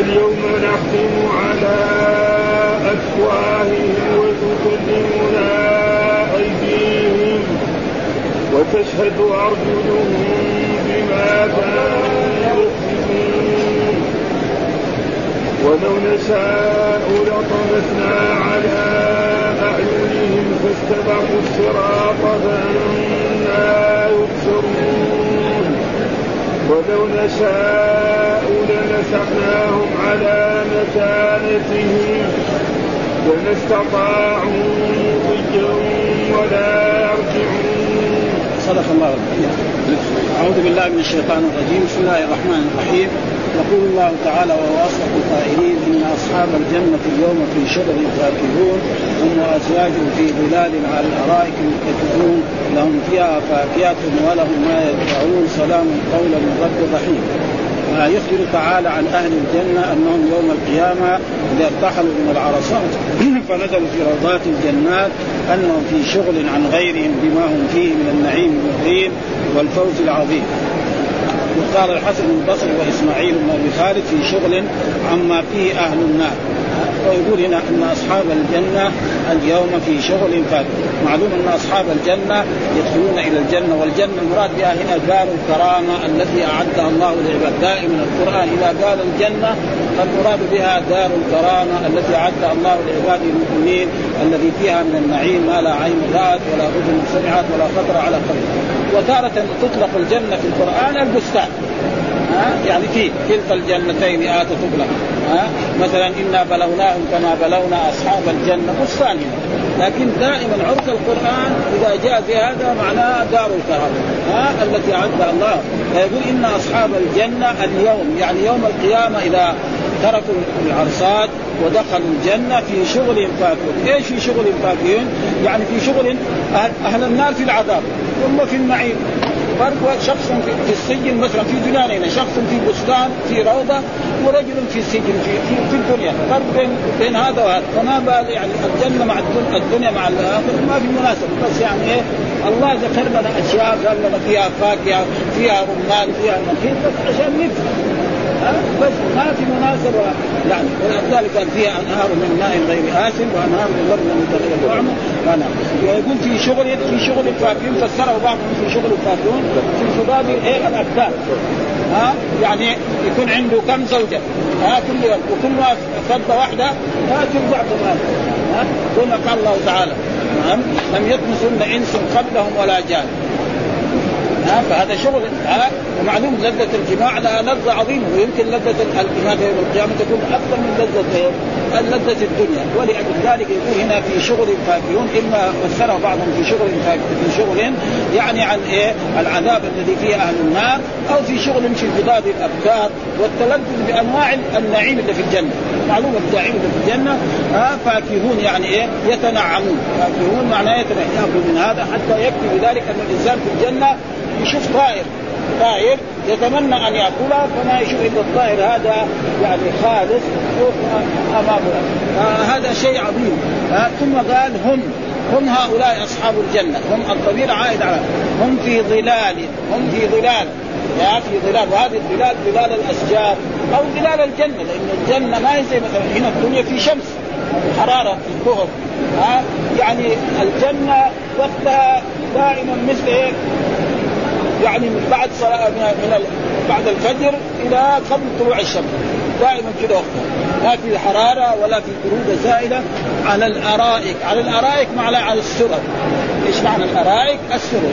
اليوم نختم على أفواههم وتكلمنا أيديهم وتشهد أرجلهم بما كانوا يكسبون. ولو نشاء لطمسنا على أعينهم فاستبقوا الصراط فأنا يبصرون. ولو نشاء لمسحناهم على مكانتهم وما استطاعوا ضجا ولا يرجعون. صدق الله أعوذ بالله من الشيطان الرجيم، بسم الله الرحمن الرحيم، يقول الله تعالى وهو اصدق القائلين إن أصحاب الجنة اليوم في شغل فاكهون هم وازواجهم في ظلال على الأرائك متكئون لهم فيها فاكهة ولهم ما يدفعون. سلام قولا من رب رحيم. يخبر تعالى عن أهل الجنة أنهم يوم القيامة إذا ارتحلوا من العرصات فنزلوا في روضات الجنات أنهم في شغل عن غيرهم بما هم فيه من النعيم المقيم والفوز العظيم. وقال الحسن البصري وإسماعيل بن أبي خالد في شغل عما فيه أهل النار. ويقول هنا أن أصحاب الجنة اليوم في شغل فات معلوم أن أصحاب الجنة يدخلون إلى الجنة والجنة المراد بها هنا دار الكرامة التي أعدها الله للعباد دائما القرآن. إذا قال الجنة فالمراد بها دار الكرامة التي أعدها الله لعباده المؤمنين الذي فيها من النعيم ما لا عين رات ولا أذن سمعت ولا خطر على قلب وتارة تطلق الجنة في القرآن البستان. ها؟ يعني في كلتا الجنتين آتت تطلق. ها؟ مثلا إنا بلوناهم كما بلونا أصحاب الجنة بستان لكن دائما عرف القرآن إذا جاء في هذا معناه دار الكرامة ها؟ التي أعدها الله. فيقول إن أصحاب الجنة اليوم يعني يوم القيامة إذا تركوا العرصات ودخلوا الجنة في شغل فاكهون إيش في شغل فاكهون يعني في شغل أهل النار في العذاب. ثم في النعيم فرق شخص في السجن مثلا في جنان هنا شخص في بستان في روضة ورجل في السجن في في, الدنيا. فرق بين بين هذا وهذا. فما بال يعني الجنة مع الدنيا مع الآخرة ما في مناسبة. بس يعني إيه؟ الله ذكر لنا أشياء قال لنا فيها فاكهة فيها رمان فيها نخيل بس عشان نفهم. بس ما في مناسبه يعني ولذلك قال فيها أنهار من ماء غير آسن وأنهار من لبن متغير طعمه فانا ويقول في شغل في شغل الفاكهون فسره بعضهم في شغل الفاكهون في انفضاض إيه الابدان ها؟ يعني يكون عنده كم زوجة. ها؟ كل وكل فضه واحدة ها؟ ترجع كمان ها؟ قال الله تعالى نعم لم يطمسن إنس قبلهم ولا جان. ها فهذا شغل ها ومعلوم لذة الجماع لها لذة عظيمة ويمكن لذة الإماتة يوم القيامة تكون أكثر من لذة لذة الدنيا؟ ولأجل ذلك يقول هنا في شغل فاكهون إما فسره بعضهم في شغل في شغل يعني عن إيه؟ العذاب الذي فيه أهل النار أو في شغل في انفضاض الأفكار والتلذذ بأنواع النعيم اللي في الجنة. معلومة النعيم اللي في الجنة ها فاكهون يعني إيه؟ يتنعمون. فاكهون معناه يتنعم يأكل من هذا حتى يكفي بذلك أن الإنسان في الجنة يشوف طائر طائر يتمنى أن ياكلها فما يشوف إلا الطائر هذا يعني خالص أمامه. آه هذا شيء عظيم. آه ثم قال هم هم هؤلاء أصحاب الجنة. هم الضمير عائد على هم في ظلال هم في ظلال. يا في ظلال. وهذه الظلال ظلال الأشجار أو ظلال الجنة لأن الجنة ما هي زي مثلا هنا الدنيا في شمس حرارة في الظهر. ها يعني الجنة وقتها دائما مثل إيه يعني من بعد صلاة من بعد الفجر إلى قبل طلوع الشمس. دائما كده وقتها ما في حرارة ولا في برودة زائدة على الأرائك. على الأرائك معنى على السرر. إيش معنى الأرائك؟ السرر.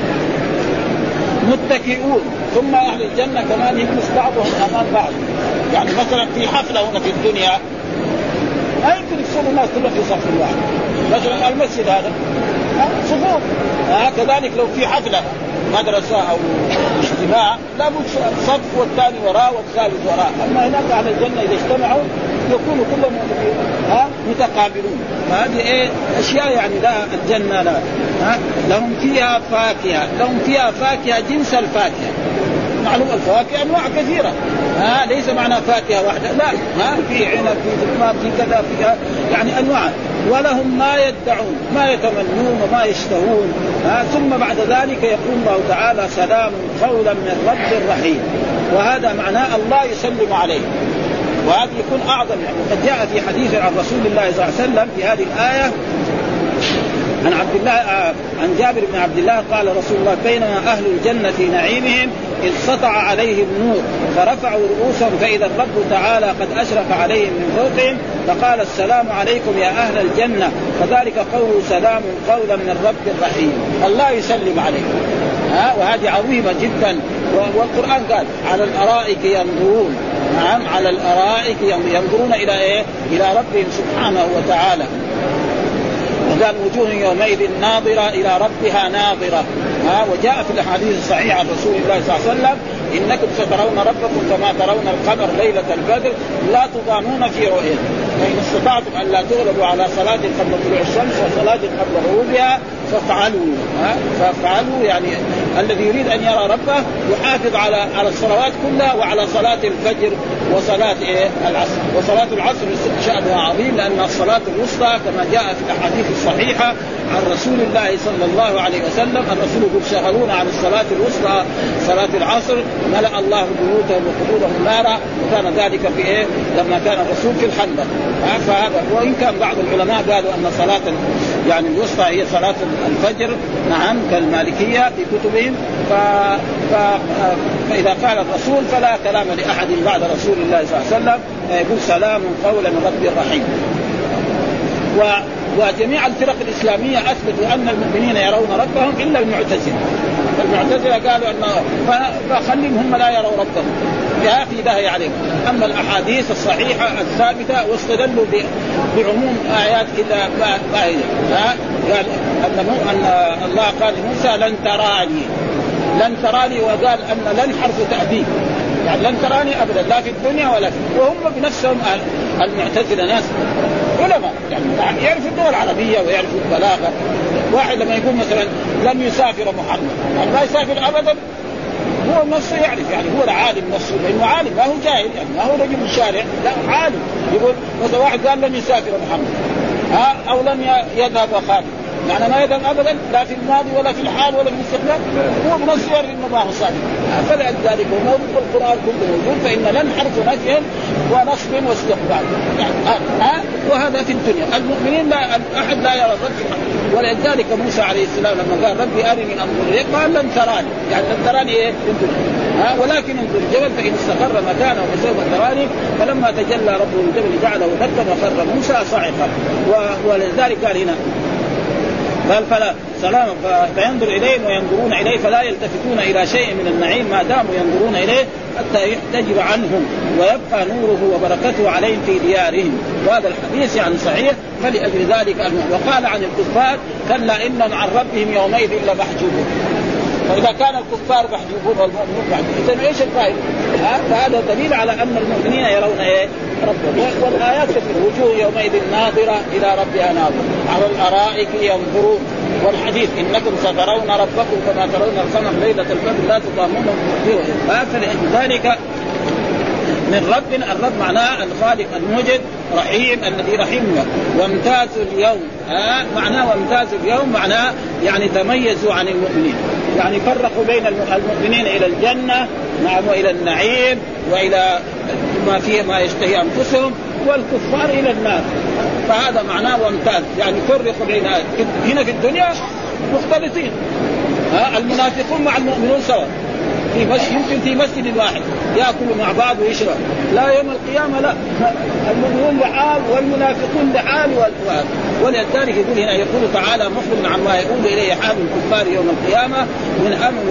متكئون. ثم أهل الجنة كمان يجلس بعضهم أمام بعض. يعني مثلا في حفلة هنا في الدنيا ما يمكن يصير الناس كلها في صف واحد مثلا المسجد هذا. صفوف. آه كذلك لو في حفلة. مدرسه أو اجتماع لابد صف والثاني وراء والثالث وراء. أما هناك أهل الجنة إذا اجتمعوا يكونوا كلهم ها متقابلون. فهذه إيه أشياء يعني لا الجنة لا ها لهم فيها فاكهة لهم فيها فاكهة جنس الفاكهة. معلوم الفواكه أنواع كثيرة. ها ليس معنى فاكهة واحدة. لا ها في عنب في ثمار في كذا في يعني أنواع. ولهم ما يدعون ما يتمنون وما يشتهون. ها ثم بعد ذلك يقول الله تعالى سلام قولا من رب رحيم. وهذا معناه الله يسلم عليه. وهذا يكون أعظم يعني. وقد جاء في حديث عن رسول الله صلى الله عليه وسلم في هذه الآية عن عبد الله آه، عن جابر بن عبد الله قال رسول الله بينما أهل الجنة في نعيمهم إذ سطع عليهم نور فرفعوا رؤوسهم فإذا الرب تعالى قد أشرف عليهم من فوقهم فقال السلام عليكم يا أهل الجنة. فذلك قول سلام قولا من رب رحيم الله يسلم عليكم ها؟ وهذه عظيمة جدا. والقرآن قال على الأرائك ينظرون. نعم على الأرائك ينظرون إلى إيه؟ إلى ربهم سبحانه وتعالى. وقال وجوه يومئذ ناظرة إلى ربها ناظرة. ها وجاء في الأحاديث الصحيحة عن رسول الله صلى الله عليه وسلم إنكم سترون ربكم كما ترون القمر ليلة البدر لا تضامون في رؤيته. فإن استطعتم أن لا تغلبوا على صلاة قبل طلوع الشمس وصلاة قبل غروبها فافعلوا ها؟ فافعلوا يعني الذي يريد أن يرى ربه يحافظ على على الصلوات كلها وعلى صلاة الفجر وصلاة إيه؟ العصر. وصلاة العصر شأنها عظيم لأن الصلاة الوسطى كما جاء في الأحاديث الصحيحة. عن رسول الله صلى الله عليه وسلم الرسول يقول شغلونا عن الصلاة الوسطى صلاة العصر ملأ الله بيوتهم وقبورهم نارا وكان ذلك في إيه؟ لما كان الرسول في الخندق فهذا وإن كان بعض العلماء قالوا أن صلاة يعني الوسطى هي صلاة الفجر نعم كالمالكية في كتبهم ف... ف... فإذا قال الرسول فلا كلام لأحد بعد رسول الله صلى الله عليه وسلم يقول سلام قولا من رب رحيم. و... وجميع الفرق الإسلامية أثبتوا أن المؤمنين يرون ربهم إلا المعتزلة. المعتزله قالوا أن فخليهم هم لا يروا ربهم. يا في داهيه عليهم أما الأحاديث الصحيحة الثابتة واستدلوا بعموم آيات فائده ها؟ قال أن أن الله قال لموسى لن تراني. لن تراني وقال أن لن حرف تأديب. يعني لن تراني أبدا لا في الدنيا ولا في وهم بنفسهم المعتزلة ناس. علماء يعني يعرفوا اللغة العربية ويعرفوا البلاغة. واحد لما يقول مثلا لن يسافر محمد يعني لا يسافر ابدا هو نفسه يعرف يعني هو العالم نفسه. لأنه عالم ما هو جاهل يعني ما هو رجل الشارع لا عالم. يقول مثلا واحد قال لن يسافر محمد ها أو لن يذهب وخالد معنى ما يذهب ابدا لا في الماضي ولا في الحال ولا في المستقبل هو انه ما هو صادق فلذلك هو موجود في القرآن كله موجود فإن لن حرف نفي ونصب واستقبال. يعني ها وهذا في الدنيا. المؤمنين لا أحد لا يرى الرب ولذلك موسى عليه السلام لما قال ربي أرني انظر اليك قال لن تراني. يعني لن تراني إيه؟ في الدنيا. ها ولكن انظر الجبل فإن استقر مكانه فسوف تراني. فلما تجلى ربه الجبل جعله دكا وخر موسى صعقا ولذلك قال هنا قال فلا سلام فينظر إليهم وينظرون إليه فلا يلتفتون إلى شيء من النعيم ما داموا ينظرون إليه حتى يحتجب عنهم ويبقى نوره وبركته عليهم في ديارهم وهذا الحديث يعني صحيح فلأجل ذلك وقال عن الكفار كلا انهم عن ربهم يومئذ لمحجوبون فإذا كان الكفار محجوبون والمؤمنون محجوبون إيش الفائدة؟ فهذا دليل على أن المؤمنين يرون إيه؟ ربهم. والآيات كثيره وجوه يومئذ ناظرة إلى ربها ناظرة. على الأرائك ينظرون. والحديث إنكم سترون ربكم كما ترون القمر ليلة البدر لا تضامون فلذلك من رب الرب معناه الخالق الموجد رحيم الذي رحيم وامتاز اليوم آه معناه وامتاز اليوم معناه يعني تميزوا عن المؤمنين. يعني فرقوا بين المؤمنين إلى الجنة نعم وإلى النعيم وإلى ما فيه ما يشتهي أنفسهم والكفار إلى النار. فهذا معناه وامتاز. يعني فرقوا بين هنا في الدنيا مختلطين ها؟ المنافقون مع المؤمنون سواء. في مسجد يمكن في مسجد واحد ياكلوا مع بعض ويشرب. لا يوم القيامة لا. المؤمنون لحال والمنافقون لحال ولذلك يقول هنا يقول تعالى مخبر عما يقول إليه حال الكفار يوم القيامة من أمر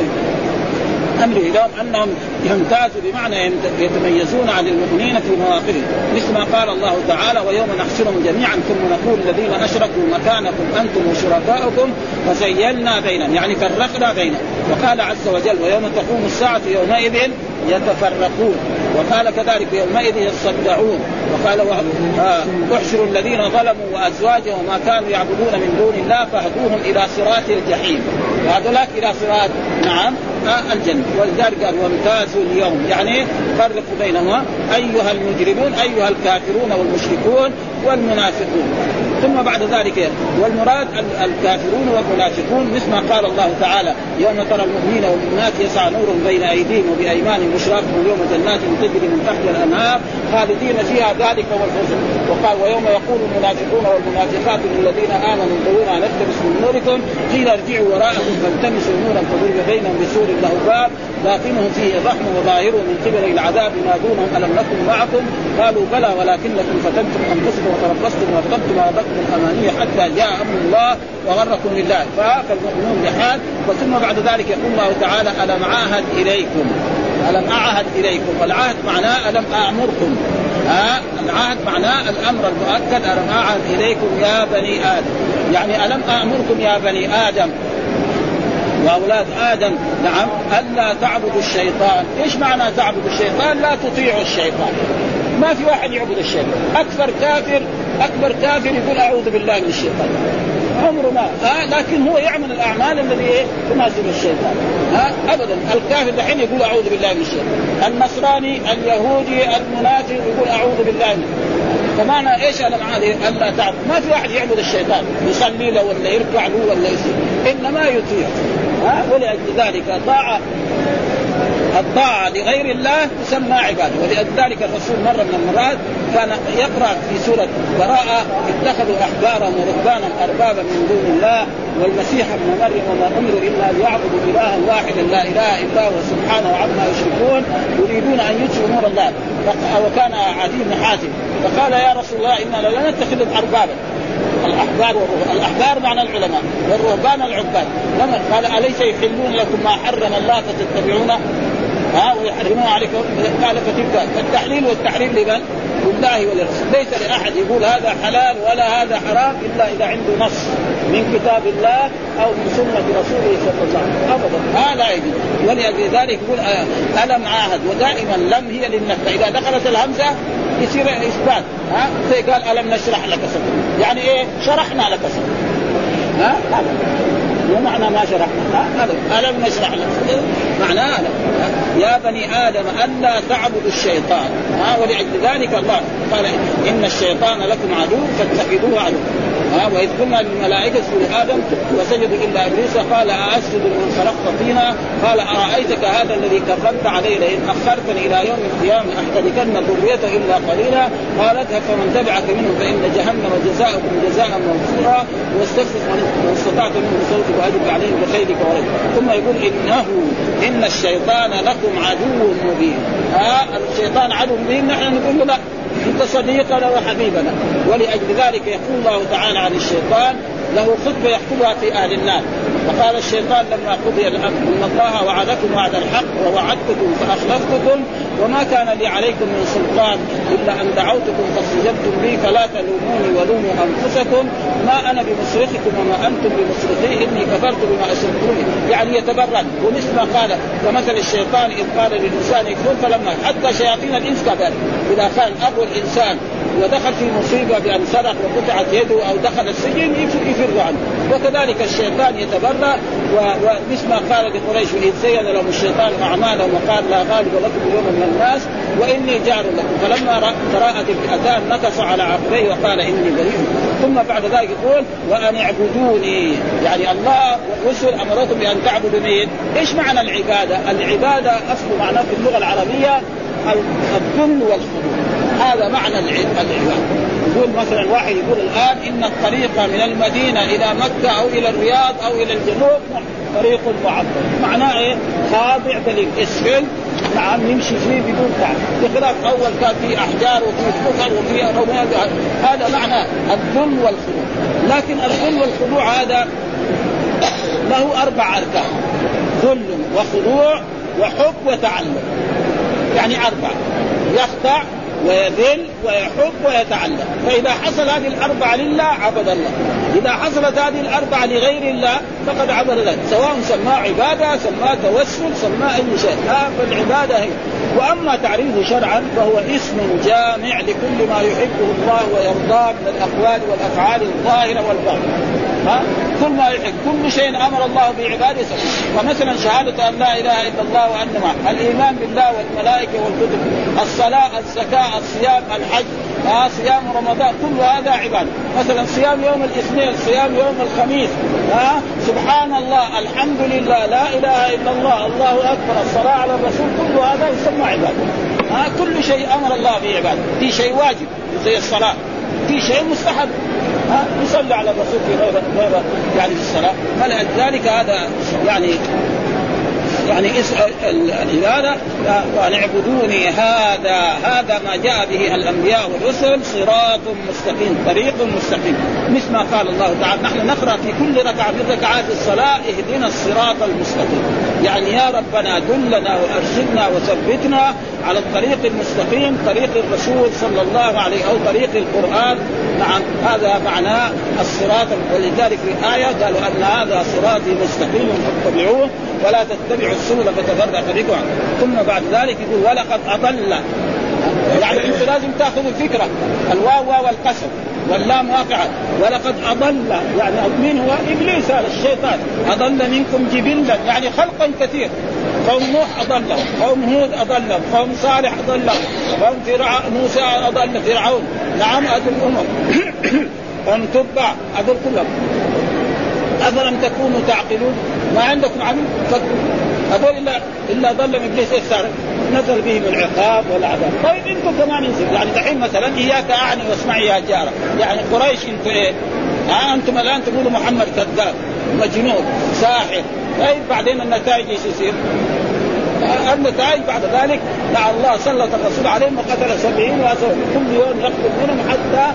امره لهم أنهم يمتازوا بمعنى يتميزون عن المؤمنين في مواقفهم مثل ما قال الله تعالى ويوم نحشرهم جميعا ثم نقول الذين أشركوا مكانكم أنتم وشركاؤكم فزينا بينهم. يعني فرقنا بينهم. وقال عز وجل ويوم تقوم الساعة يومئذ يتفرقون. وقال كذلك يومئذ يصدعون. وقال آه، احشروا الذين ظلموا وأزواجهم وما كانوا يعبدون من دون الله فاهدوهم إلى صراط الجحيم. وهذولاك إلى صراط نعم. الجنة. ولذلك قال وامتازوا اليوم. يعني فرقوا بينهما. أيها المجرمون أيها الكافرون والمشركون والمنافقون. ثم بعد ذلك والمراد الكافرون والمنافقون مثل ما قال الله تعالى يوم ترى المؤمنين والمؤمنات يسعى نور بين أيديهم وبأيمانهم بشراكهم اليوم جنات تجري من تحت الأنهار خالدين فيها ذلك هو الفوز. وقال ويوم يقول المنافقون والمنافقات للذين آمنوا انظرونا نقتبس من نوركم. قيل ارجعوا وراءكم فالتمسوا نورا فضرب بينهم بسور له باب. باطنه فيه الرحمه وظاهره من قبل العذاب ينادونهم ألم نكن معكم؟ قالوا بلى ولكنكم فتنتم أنفسكم وتربصتم وأرتبتم وارتبتم الأماني حتى جاء أمر الله وغركم لله. فالمؤمنون بحال وثم بعد ذلك يقول الله تعالى ألم عاهد إليكم؟ ألم أعهد إليكم؟ والعهد معناه ألم امركم ها؟ العهد معناه الأمر المؤكد. ألم أعهد إليكم يا بني آدم؟ يعني ألم امركم يا بني آدم؟ وأولاد آدم؟ نعم. ألا تعبدوا الشيطان، إيش معنى تعبدوا الشيطان؟ لا تطيعوا الشيطان. ما في واحد يعبد الشيطان، أكثر كافر أكبر كافر يقول أعوذ بالله من الشيطان. عمره ما ها لكن هو يعمل الأعمال الذي إيه؟ تناسب الشيطان. ها ابدا. الكافر دحين يقول أعوذ بالله من الشيطان. النصراني اليهودي المنافق يقول أعوذ بالله من فمعنى إيش أنا معاه ألا تعبد. ما في واحد يعبد الشيطان. يصلي له ولا يركع له ولا يصير إنما يطيع. ها ولأجل ذلك طاعه الطاعة لغير الله تسمى عبادة. ولذلك الرسول مرة من المرات كان يقرأ في سورة براءة اتخذوا أحبارهم ورهبانهم أربابا من دون الله والمسيح ابن مريم وما أمروا إلا ليعبدوا إلها واحدا لا إله إلا هو سبحانه عما يشركون يريدون أن يطفئوا نور الله. وكان عدي بن حاتم. فقال يا رسول الله إنا لا نتخذهم أربابا الأحبار والرهبان، الأحبار معنى العلماء والرهبان العباد، لما قال أليس يحلون لكم ما حرم الله فتتبعونه؟ ها ويحرمون عليكم قال فتلك التحليل والتحريم لمن؟ لله ولرسوله ليس لأحد يقول هذا حلال ولا هذا حرام إلا إذا عنده نص من كتاب الله أو من سنة رسوله صلى الله عليه وسلم. ابدا. هذا لا يجوز. ولذلك يقول ألم عاهد ودائما لم هي للنفع. إذا دخلت الهمزة يصير إثبات. ها؟ زي قال ألم نشرح لك صدرك. يعني إيه؟ شرحنا لك صدرك. ها؟ مو معنى ما شرحنا. ألم نشرح لك؟ معناه يا بني آدم ألا تعبدوا الشيطان؟ ها ولأجل ذلك الله قال إن الشيطان لكم عدو فاتخذوه عدو ها وإذ قلنا للملائكة اسجدوا آدم وسجدوا إلا إبليس. قال اسجد من خلقت فينا؟ قال أرأيتك هذا الذي كرمت علي؟ لئن أخرتني إلى يوم القيامة احتركن ذريته إلا قليلا. قال اذهب فمن تبعك منه فإن جهنم جزاؤكم جزاء موفورا. واستفزز من استطعت منه بصوتك وأجب عليهم بخيرك ورجل ثم يقول إنه إن الشيطان لكم عدو مبين. ها الشيطان عدو مبين؟ نحن نقول له لا. أنت صديقنا وحبيبنا. ولأجل ذلك يقول الله تعالى عن الشيطان له خطبة يخطبها في أهل النار فقال الشيطان لما قضي الأمر إن الله وعدكم وعد الحق ووعدتكم فأخلفتكم وما كان لي عليكم من سلطان إلا أن دعوتكم فاستجبتم لي فلا تلوموني ولوموا أنفسكم. ما أنا بمصرخكم وما أنتم بمصرخي إني كفرت بما اشركتوني يعني يتبرد ومثل ما قال كمثل الشيطان إذ قال للإنسان يكفر فلما حتى شياطين الإنس كذلك إذا كان أبو الإنسان ودخل في مصيبه بأن سرق وقطعت يده أو دخل السجن يفر عنه. وكذلك الشيطان يتبرأ ومثل ما قال لقريش اذ زين لهم الشيطان أعمالهم وقال لا غالب لكم اليوم من الناس وإني جار لكم. فلما تراءت الفئتان نكص على عقبيه وقال إني بريء. ثم بعد ذلك يقول وأن اعبدوني. يعني الله والرسل امركم بأن تعبدوا مين؟ إيش معنى العبادة؟ العبادة أصل معناه في اللغة العربية الذل والخضوع هذا معنى العباده يقول مثلا واحد يقول الآن إن الطريق من المدينة إلى مكة أو إلى الرياض أو إلى الجنوب طريق معبد معناه إيه؟ خاضع دليل. اسفل نعم نمشي فيه بدون تعب. بخلاف أول كان في أحجار وفي فخر وفي هذا معنى الذل والخضوع. لكن الذل والخضوع هذا له أربع أركان. ذل وخضوع وحب وتعلم. يعني أربع. يخضع ويذل ويحب ويتعلم. فإذا حصل هذه الأربعة لله عبد الله. إذا حصلت هذه الأربعة لغير الله فقد عبد الله. سواء سماه عبادة سماه توسل سماه أي شيء. فالعبادة هي. وأما تعريفه شرعا فهو اسم جامع لكل ما يحبه الله ويرضاه من الأقوال والأفعال الظاهرة والباطنة. ها كل ما يحب كل شيء أمر الله بعباده فمثلا شهادة أن لا إله إلا الله وأن ما الإيمان بالله والملائكة والكتب الصلاة الزكاة الصيام الحج ها صيام رمضان كل هذا عبادة. مثلا صيام يوم الاثنين صيام يوم الخميس ها سبحان الله الحمد لله لا إله إلا الله الله أكبر الصلاة على الرسول كل هذا يسمى عبادة. ها كل شيء أمر الله بعبادة. في شيء واجب زي الصلاة. في شيء مستحب. ها يصلي على الرسول في غير غير يعني في الصلاه فلذلك هذا يعني يعني العباده وأن اعبدوني هذا هذا ما جاء به الأنبياء والرسل صراط مستقيم طريق مستقيم. مثل ما قال الله تعالى نحن نقرأ في كل ركعة من ركعات الصلاة اهدنا الصراط المستقيم. يعني يا ربنا دلنا وأرشدنا وثبتنا على الطريق المستقيم طريق الرسول صلى الله عليه أو طريق القرآن. نعم هذا معناه الصراط ولذلك في الايه قالوا أن هذا صراطي مستقيم فاتبعوه. ولا تتبعوا السبل فتفرق بكم ثم بعد ذلك يقول ولقد أضل. يعني انت لازم تاخذ الفكرة. الواو واو القسم واللام واقعة. ولقد أضل. يعني مين هو؟ إبليس هذا الشيطان. أضل منكم جبلا. يعني خلقا كثير. قوم نوح أضلهم قوم هود أضلهم قوم صالح أضلهم قوم فرع موسى أضل. فرعون. نعم هذه الأمم قوم تبع هذول كلهم. أفلم تكونوا تعقلون؟ ما عندكم عمل فكروا هذول الا إلا ضل من ابليس إيش صار؟ نزل بهم العقاب والعذاب، طيب إنتم كمان انزل يعني دحين مثلا إياك أعني واسمعي يا جارة، يعني قريش أنتم إيه؟ آه أنتم الآن تقولوا محمد كذاب، مجنون، ساحر، طيب بعدين النتائج إيش يصير؟ النتائج بعد ذلك. دعا الله سلط الرسول عليهم وقتل سبعين وأسر. كل يوم يقتل منهم حتى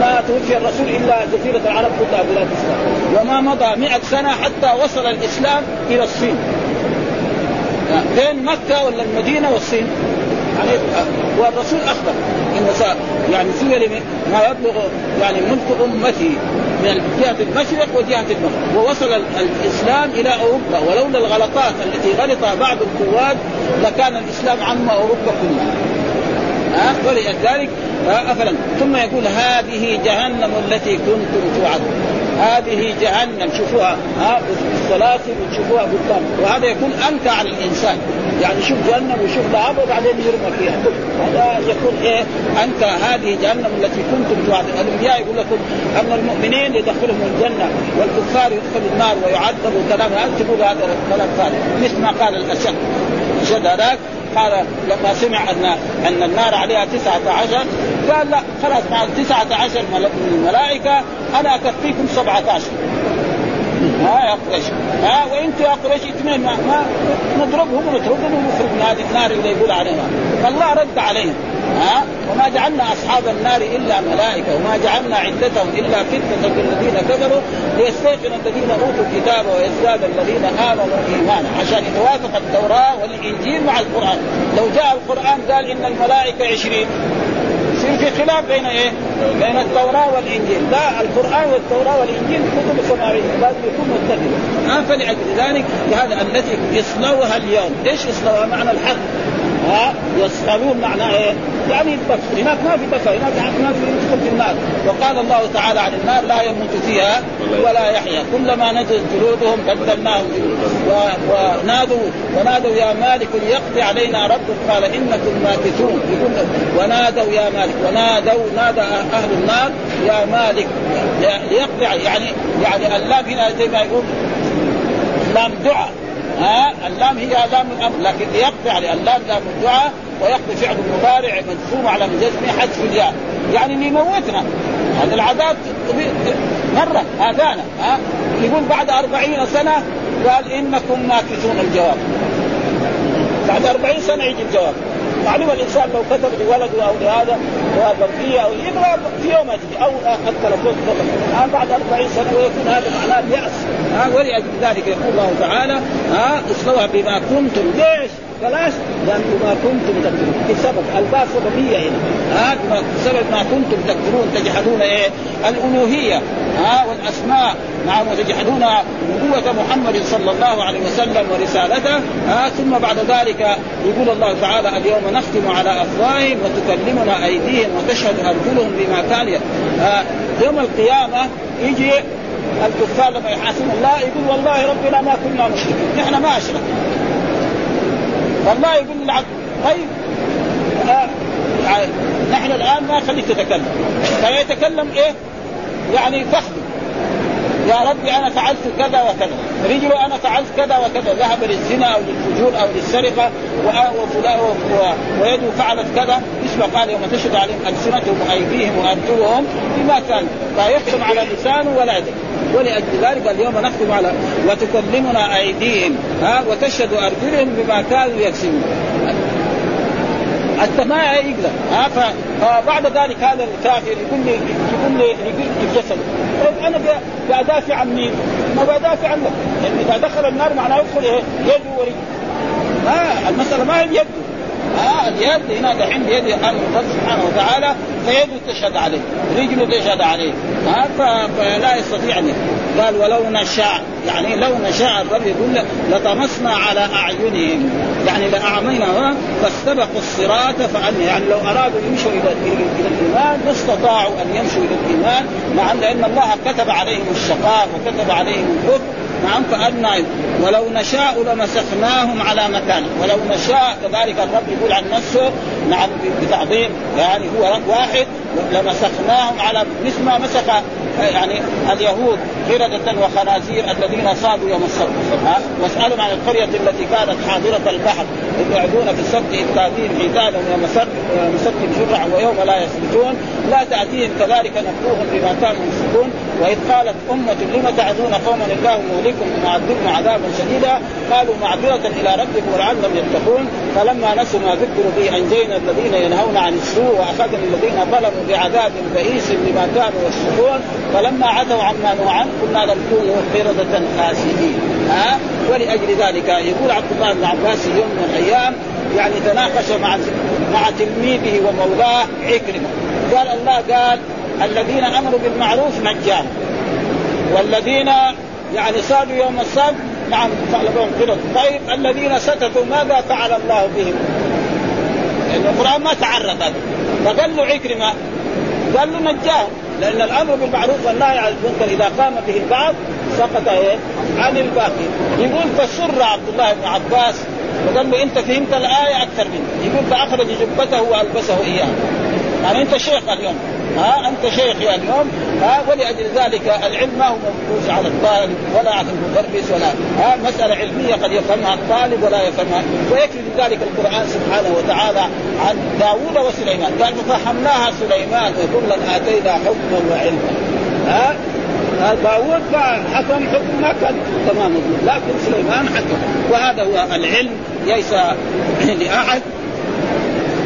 ما توفي الرسول إلا جزيرة العرب كلها بلاد الإسلام. وما مضى مئة سنة حتى وصل الإسلام إلى الصين. بين مكة ولا المدينة والصين؟ يعني والرسول أخبر. إن يعني سئل ما يبلغ يعني ملك أمتي. من جهة المشرق وجهة المغرب ووصل الإسلام إلى أوروبا. ولولا الغلطات التي غلطها بعض القواد لكان الإسلام عم أوروبا كلها. ها؟ ولذلك افلا ثم يقول هذه جهنم التي كنتم توعدون. هذه جهنم شوفوها ها السلاسل وتشوفوها قدام وهذا يكون أنكى على الإنسان. يعني شوف جهنم وشوف لعب وبعدين يرمى فيها. هذا يكون إيه؟ انت هذه جهنم التي كنتم توعدون. الأنبياء يقول لكم أن المؤمنين يدخلهم الجنة والكفار يدخلوا النار ويعذبوا كلام هذا تقول هذا الكلام ثاني مثل ما قال الأشد. الأشد هذاك قال لما سمع ان أن النار عليها تسعة عشر قال لا خلاص مع تسعة عشر من الملائكة أكفيكم سبعة عشر ها يا قريش. ها وأنتم يا قريش اثنين ما, ما نضربهم ونتركهم ونخرج من هذه النار اللي يقول عليها. فالله رد عليهم. ها؟ وما جعلنا أصحاب النار إلا ملائكة وما جعلنا عدتهم إلا فتنة للذين كفروا ليستيقن الذين أوتوا الكتاب ويزداد الذين آمنوا ايمانا عشان يتوافق التوراة والإنجيل مع القرآن. لو جاء القرآن قال إن الملائكة عشرين. يصير في خلاف بين إيه؟ بين التوراة والإنجيل، لا القرآن والتوراة والإنجيل كتب سماويه لازم يكون متفق، آه فلأجل ذلك هذا التي يصلوها اليوم، إيش يصلوها؟ معنى الحق. ها يسألون معناه إيه؟ يعني البكر، هناك ما في بكر، هناك ما في يدخل في النار، وقال الله تعالى عن النار لا يموت فيها ولا يحيا، كلما نزلت جلودهم بدلناهم. ونادوا ونادوا يا مالك ليقضي علينا ربك. قال إنكم ماكثون. ونادوا يا مالك ونادوا نادى أهل النار يا مالك ليقضي يعني يعني اللام هنا زي ما يقول لام دعاء. ها اللام هي لام الامر لكن يعني اللام لام الدعاء ويقضي فعل مضارع مجزوم على جزم حذف الياء. يعني ليموتنا هذا العذاب مرة هذانا ها؟ يقول بعد أربعين سنة قال إنكم ماكثون الجواب. بعد أربعين سنة يجي الجواب. معلوم الانسان لو كتب لولده أو لهذا وظرفيه أو يبغى في يوم تجي أو التلفون آه بعد 40 سنة ويكون هذا معناه الياس آه ولأجل ذلك يقول الله تعالى آه اصلوها بما كنتم. ليش؟ بلاش لأن بما كنتم تكفرون. بسبب الباء سببيه هنا. ها؟ بسبب ما كنتم تكفرون تجحدون إيه؟ الألوهية. ها؟ والأسماء. نعم وتجحدون نبوة محمد صلى الله عليه وسلم ورسالته. ها؟ ثم بعد ذلك يقول الله تعالى اليوم نختم على أفواههم وتكلمنا أيديهم وتشهد أرجلهم بما كانوا يوم القيامة يجي الكفار لما يحاسبون. الله يقول والله ربنا ما كنا مشركين. نحن ما اشركنا والله يقول العبد طيب آه نحن الآن ما خليك تتكلم. فيتكلم إيه؟ يعني فخذ. يا ربي أنا فعلت كذا وكذا. رجله أنا فعلت كذا وكذا. ذهب للزنا أو للفجور أو للسرقة وفلان ويده فعلت كذا. مثل قال يوم تشهد عليهم ألسنتهم وأيديهم وأرجلهم؟ بما كان فيختم على لسانه ولا يدري ولأجل ذلك اليوم نختم على وتكلمنا أيديهم ها وتشهد أرجلهم بما كانوا يكسبون. ما يقدر ها فبعد ذلك هذا الكافر يقول لي يقول لي يقول جسده طيب أنا بدافع عن مين؟ ما بدافع عن الله يعني إذا دخل النار معناه يدخل إيه؟ يده ها المسألة ما هي بيده. ها اليد هنا دحين بيد الله سبحانه وتعالى فيده تشهد عليه رجله تشهد عليه. فلا يستطيع أن قال ولو نشاء. يعني لو نشاء الرب يقول لطمسنا على أعينهم. يعني لأعمينا فاستبقوا الصراط فان يعني لو أرادوا يمشوا إلى الإيمان ما استطاعوا أن يمشوا إلى الإيمان مع لأن الله كتب عليهم الشقاء وكتب عليهم الكفر. نعم فأنا ولو نشاء لمسخناهم على مكانه ولو نشاء كذلك الرب يقول عن نفسه نعم بتعظيم يعني هو رب واحد لمسخناهم على مثل ما مسخ يعني اليهود. قردة وخنازير الذين صادوا يوم السبت. واسألهم عن القرية التي كانت حاضرة البحر. إذ يعدون في السبت إذ تأتيهم حيتانهم يوم السبت شرعا ويوم لا يسبتون. لا تأتيهم كذلك نبوهم بما كانوا يفسقون. وإذ قالت أمة لم تعدون قوما الله مهلكم ومعذبهم عذابا شديدا؟ قالوا معذرة إلى ربكم ولعلهم يتقون. فلما نسوا ما ذكروا به أنجينا الذين ينهون عن السوء وأخذنا الذين ظلموا بعذاب بئيس بما كانوا يفسقون. فلما عتوا عما عنه كنا لم قردة خاسئين ها؟ ولأجل ذلك يقول عبد الله بن عباس يوم من الأيام يعني تناقش مع مع تلميذه ومولاه عكرمة. قال الله قال الذين امروا بالمعروف نجاهم والذين يعني صادوا يوم السبت نعم لهم قرد طيب الذين ستتوا ماذا فعل الله بهم؟ القرآن ما تعرف هذا. فقال له عكرمة قال له نجاهم لأن الأمر بالمعروف والنهي عن المنكر إذا قام به البعض سقط إيه؟ عن الباقي. يقول فسر عبد الله بن عباس وقال له أنت فهمت الآية أكثر مني. يقول فأخرج جبته وألبسه إياه. يعني أنت شيخ اليوم. ها أنت شيخ يا اليوم ها ولأجل ذلك العلم ما هو موجود على الطالب ولا على المدرس ولا ها مسألة علمية قد يفهمها الطالب ولا يفهمها. ويكفي ذلك القرآن سبحانه وتعالى عن داوود وسليمان. قال ففهمناها سليمان وكلا آتينا حكما وعلما. ها داوود حكم حكم ما كان تمام. لكن سليمان حكم. وهذا هو العلم ليس لأحد.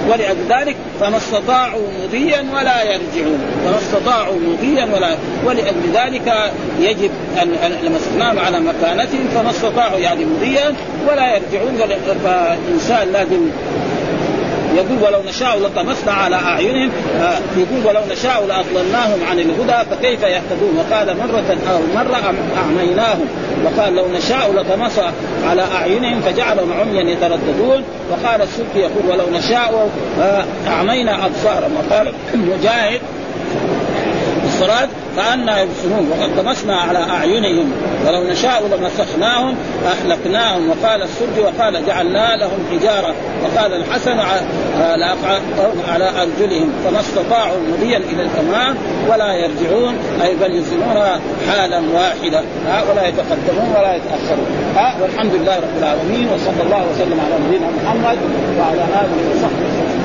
ولأجل ذلك فما استطاعوا مضيا ولا يرجعون. فما استطاعوا مضيا ولا ولأجل ذلك يجب أن لمسناهم على مكانتهم فما استطاعوا يعني مضيا ولا يرجعون. فالإنسان لازم يقول ولو نشاء لطمسنا على أعينهم آه يقول ولو نشاء لأضللناهم عن الهدى فكيف يهتدون؟ وقال مرة أو مرة أعميناهم وقال لو نشاء لطمس على أعينهم فجعلهم عميا يترددون. وقال السبكي يقول ولو نشاء آه أعمينا أبصارهم. وقال مجاهد الصلاة فأنا يبصرون وقد طمسنا على أعينهم. ولو نشاء لمسخناهم أهلكناهم. وقال السرج وقال جعلنا لهم حجارة. وقال الحسن على أرجلهم. فما استطاعوا مضيا إلى الأمام ولا يرجعون. أي بل ينزلون حالا واحدة ولا يتقدمون ولا يتأخرون. والحمد لله رب العالمين وصلى الله وسلم على نبينا محمد وعلى آله وصحبه وسلم.